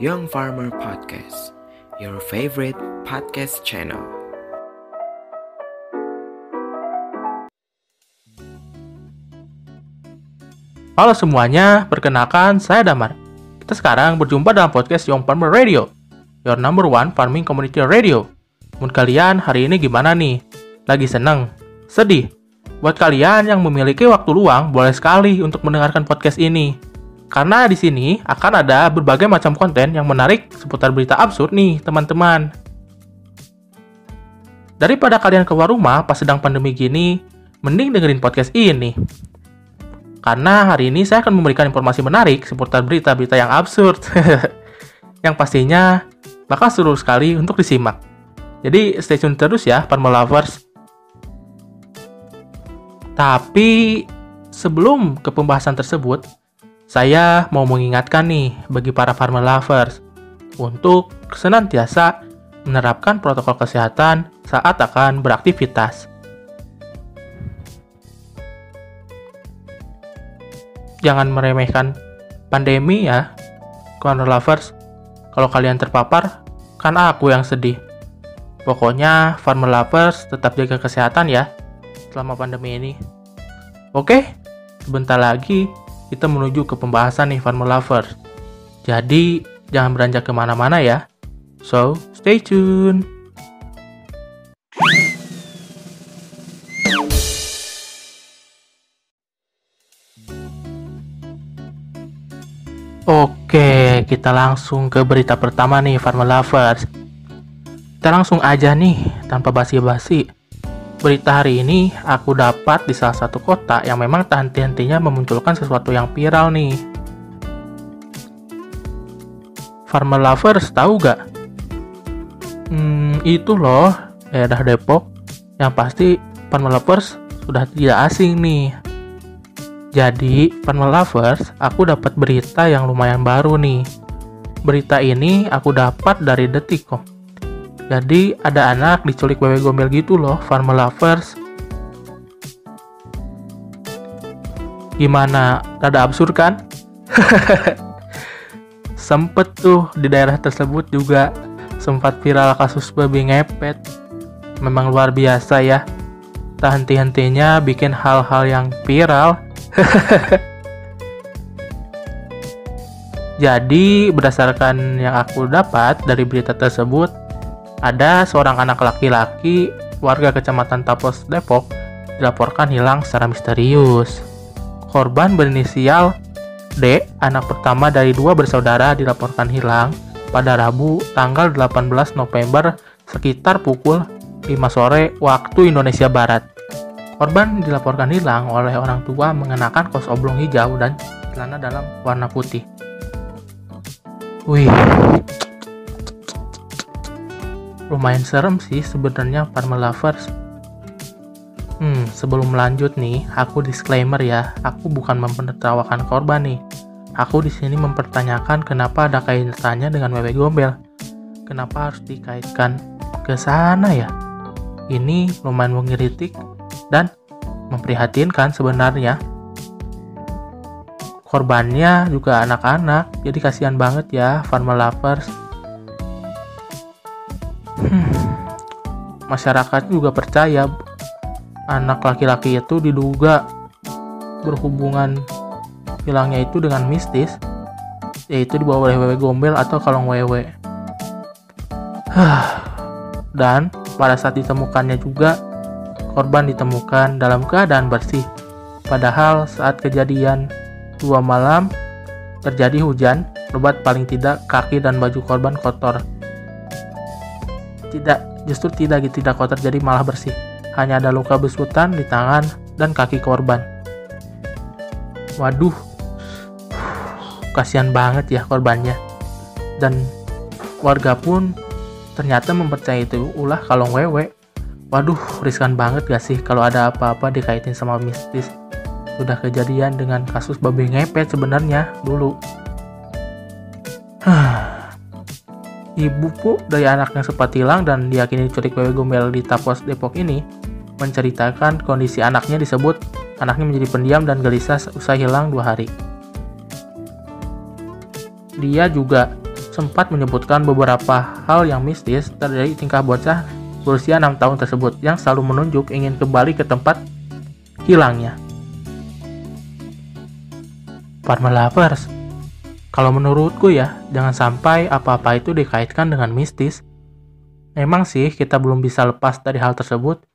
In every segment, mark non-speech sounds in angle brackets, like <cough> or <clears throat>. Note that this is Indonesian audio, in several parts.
Young Farmer Podcast, your favorite podcast channel. Halo semuanya, perkenalkan saya Damar. Kita sekarang berjumpa dalam podcast Young Farmer Radio, your number one farming community radio. Menurut kalian hari ini gimana nih? Lagi seneng? Sedih? Buat kalian yang memiliki waktu luang, boleh sekali untuk mendengarkan podcast ini. Karena di sini akan ada berbagai macam konten yang menarik seputar berita absurd nih, teman-teman. Daripada kalian keluar rumah pas sedang pandemi gini, mending dengerin podcast ini. Karena hari ini saya akan memberikan informasi menarik seputar berita-berita yang absurd. <laughs> yang pastinya bakal seru sekali untuk disimak. Jadi stay tune terus ya, Parma Lovers. Tapi sebelum ke pembahasan tersebut, saya mau mengingatkan nih bagi para farmer lovers untuk senantiasa menerapkan protokol kesehatan saat akan beraktivitas. Jangan meremehkan pandemi ya, farmer lovers. Kalau kalian terpapar, kan aku yang sedih. Pokoknya farmer lovers tetap jaga kesehatan ya selama pandemi ini. Oke, sebentar lagi kita menuju ke pembahasan nih Farmer Lover. Jadi, jangan beranjak ke mana-mana ya. So, stay tune. Oke, kita langsung ke berita pertama nih Farmer Lovers. Kita langsung aja nih, tanpa basi-basi Berita hari ini aku dapat di salah satu kota yang memang tak henti-hentinya memunculkan sesuatu yang viral nih. Farmer Lovers tahu gak? Hmm, itu loh, daerah Depok yang pasti Farmer Lovers sudah tidak asing nih. Jadi, Farmer Lovers, aku dapat berita yang lumayan baru nih. Berita ini aku dapat dari Detikcom jadi ada anak diculik wewe gombel gitu loh, farmer lovers. Gimana? Rada absurd kan? <laughs> Sempet tuh di daerah tersebut juga sempat viral kasus babi ngepet. Memang luar biasa ya. Tak henti-hentinya bikin hal-hal yang viral. <laughs> Jadi berdasarkan yang aku dapat dari berita tersebut, ada seorang anak laki-laki warga kecamatan Tapos, Depok dilaporkan hilang secara misterius. Korban berinisial D, anak pertama dari dua bersaudara dilaporkan hilang pada Rabu tanggal 18 November sekitar pukul 5 sore waktu Indonesia Barat. Korban dilaporkan hilang oleh orang tua mengenakan kos oblong hijau dan celana dalam warna putih. Wih, lumayan serem sih sebenarnya Farmer Lovers. Hmm, sebelum lanjut nih, aku disclaimer ya, aku bukan mempenertawakan korban nih. Aku di sini mempertanyakan kenapa ada kaitannya dengan wewe gombel. Kenapa harus dikaitkan ke sana ya? Ini lumayan mengiritik dan memprihatinkan sebenarnya. Korbannya juga anak-anak, jadi kasihan banget ya farmer lovers masyarakat juga percaya anak laki-laki itu diduga berhubungan hilangnya itu dengan mistis yaitu dibawa oleh wewe gombel atau kalong wewe. Dan pada saat ditemukannya juga korban ditemukan dalam keadaan bersih. Padahal saat kejadian dua malam terjadi hujan lebat paling tidak kaki dan baju korban kotor tidak justru tidak tidak kotor jadi malah bersih. Hanya ada luka besutan di tangan dan kaki korban. Waduh, kasihan banget ya korbannya. Dan warga pun ternyata mempercayai itu ulah kalong wewe. Waduh, riskan banget gak sih kalau ada apa-apa dikaitin sama mistis. Sudah kejadian dengan kasus babi ngepet sebenarnya dulu. Ibu dari anak yang sempat hilang dan diyakini diculik wewe gombel di Tapos Depok ini menceritakan kondisi anaknya disebut anaknya menjadi pendiam dan gelisah usai hilang dua hari. Dia juga sempat menyebutkan beberapa hal yang mistis dari tingkah bocah berusia 6 tahun tersebut yang selalu menunjuk ingin kembali ke tempat hilangnya. Parma kalau menurutku ya, jangan sampai apa-apa itu dikaitkan dengan mistis. Memang sih kita belum bisa lepas dari hal tersebut,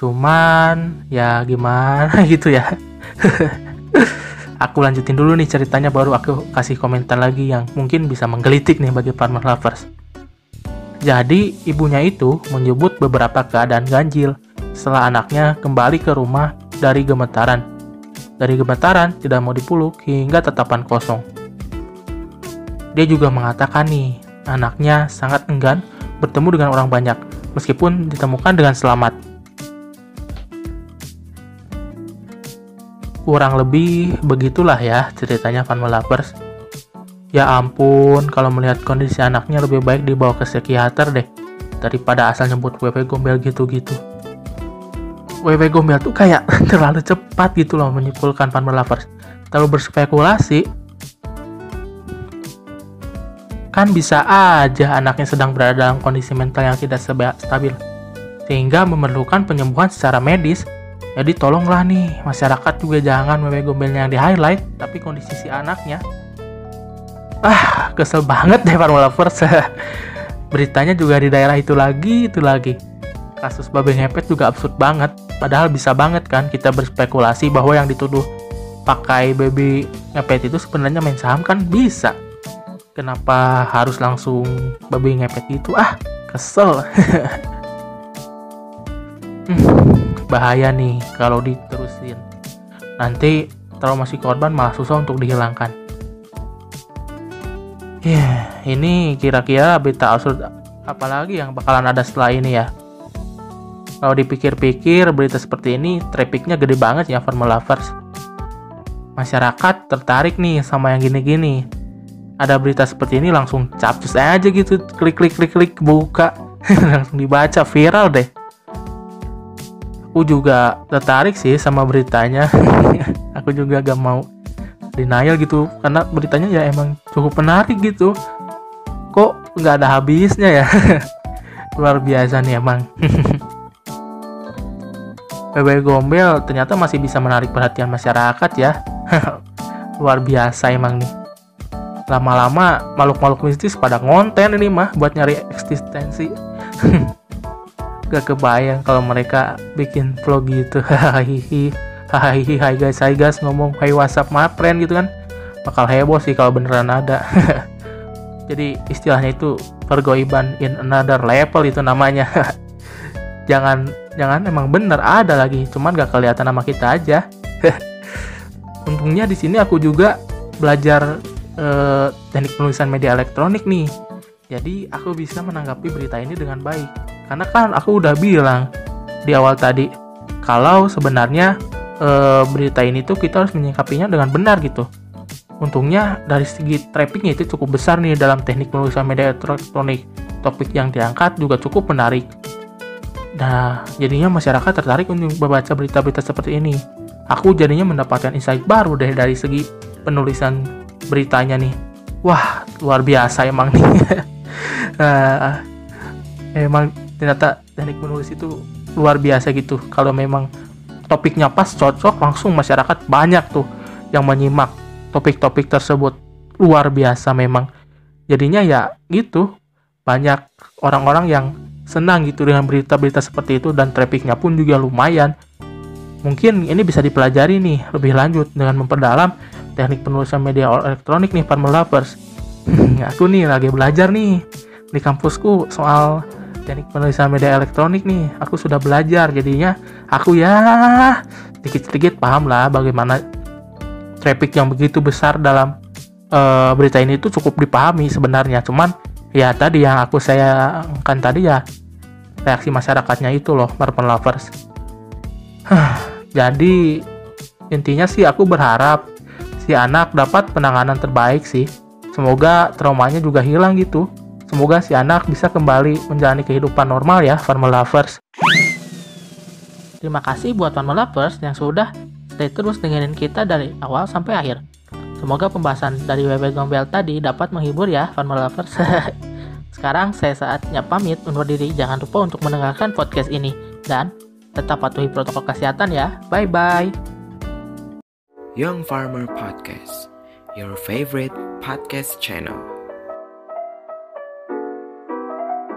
cuman ya gimana <laughs> gitu ya. <laughs> aku lanjutin dulu nih ceritanya baru aku kasih komentar lagi yang mungkin bisa menggelitik nih bagi Parma Lovers. Jadi ibunya itu menyebut beberapa keadaan ganjil setelah anaknya kembali ke rumah dari gemetaran. Dari gemetaran tidak mau dipeluk hingga tetapan kosong. Dia juga mengatakan nih, anaknya sangat enggan bertemu dengan orang banyak, meskipun ditemukan dengan selamat. Kurang lebih begitulah ya ceritanya Van Melapers. Ya ampun, kalau melihat kondisi anaknya lebih baik dibawa ke psikiater deh, daripada asal nyebut WP gombel gitu-gitu. WW Gombel tuh kayak <laughs> terlalu cepat gitu loh menyimpulkan Van Lovers. Terlalu berspekulasi. Kan bisa aja anaknya sedang berada dalam kondisi mental yang tidak stabil. Sehingga memerlukan penyembuhan secara medis. Jadi tolonglah nih, masyarakat juga jangan WW Gombelnya yang di highlight, tapi kondisi si anaknya. Ah, kesel banget deh Van Lovers. <laughs> Beritanya juga di daerah itu lagi, itu lagi kasus babi ngepet juga absurd banget. Padahal bisa banget kan kita berspekulasi bahwa yang dituduh pakai baby ngepet itu sebenarnya main saham kan bisa. Kenapa harus langsung babi ngepet itu? Ah, kesel. <laughs> hmm, bahaya nih kalau diterusin. Nanti trauma si korban malah susah untuk dihilangkan. Ya, yeah, ini kira-kira berita absurd apalagi yang bakalan ada setelah ini ya. Kalau dipikir-pikir berita seperti ini trafficnya gede banget ya Formula Lovers. Masyarakat tertarik nih sama yang gini-gini. Ada berita seperti ini langsung capcus aja gitu, klik klik klik klik buka, <laughs> langsung dibaca viral deh. Aku juga tertarik sih sama beritanya. <laughs> aku juga gak mau denial gitu karena beritanya ya emang cukup menarik gitu. Kok nggak ada habisnya ya? <laughs> Luar biasa nih emang. PW Gombel ternyata masih bisa menarik perhatian masyarakat ya. Luar biasa emang nih. Lama-lama makhluk-makhluk mistis pada ngonten ini mah buat nyari eksistensi. <laughs> Gak kebayang kalau mereka bikin vlog gitu. <laughs> Hahihi. Hahihi. Hai guys, hai guys ngomong hai WhatsApp my friend gitu kan. Bakal heboh sih kalau beneran ada. <laughs> Jadi istilahnya itu pergoiban in another level itu namanya. Jangan jangan emang bener ada lagi cuman gak kelihatan nama kita aja untungnya di sini aku juga belajar eh, teknik penulisan media elektronik nih. Jadi aku bisa menanggapi berita ini dengan baik. Karena kan aku udah bilang di awal tadi kalau sebenarnya eh, berita ini tuh kita harus menyikapinya dengan benar gitu. Untungnya dari segi trafficnya itu cukup besar nih dalam teknik penulisan media elektronik. Topik yang diangkat juga cukup menarik. Nah, jadinya masyarakat tertarik untuk membaca berita-berita seperti ini. Aku jadinya mendapatkan insight baru deh dari segi penulisan beritanya nih. Wah, luar biasa emang nih. nah, <laughs> emang ternyata teknik menulis itu luar biasa gitu. Kalau memang topiknya pas cocok, langsung masyarakat banyak tuh yang menyimak topik-topik tersebut. Luar biasa memang. Jadinya ya gitu, banyak orang-orang yang senang gitu dengan berita-berita seperti itu dan trafficnya pun juga lumayan. Mungkin ini bisa dipelajari nih lebih lanjut dengan memperdalam teknik penulisan media elektronik nih para lovers. <clears throat> aku nih lagi belajar nih di kampusku soal teknik penulisan media elektronik nih. Aku sudah belajar jadinya aku ya sedikit-sedikit paham lah bagaimana traffic yang begitu besar dalam uh, berita ini itu cukup dipahami sebenarnya. Cuman ya tadi yang aku saya kan tadi ya reaksi masyarakatnya itu loh Marvel Lovers jadi intinya sih aku berharap si anak dapat penanganan terbaik sih semoga traumanya juga hilang gitu semoga si anak bisa kembali menjalani kehidupan normal ya Farmer Lovers terima kasih buat Farmer Lovers yang sudah stay terus dengerin kita dari awal sampai akhir Semoga pembahasan dari WW Gombel tadi dapat menghibur ya, Farmer Lovers. <laughs> Sekarang saya saatnya pamit undur diri. Jangan lupa untuk mendengarkan podcast ini. Dan tetap patuhi protokol kesehatan ya. Bye-bye. Young Farmer Podcast, your favorite podcast channel.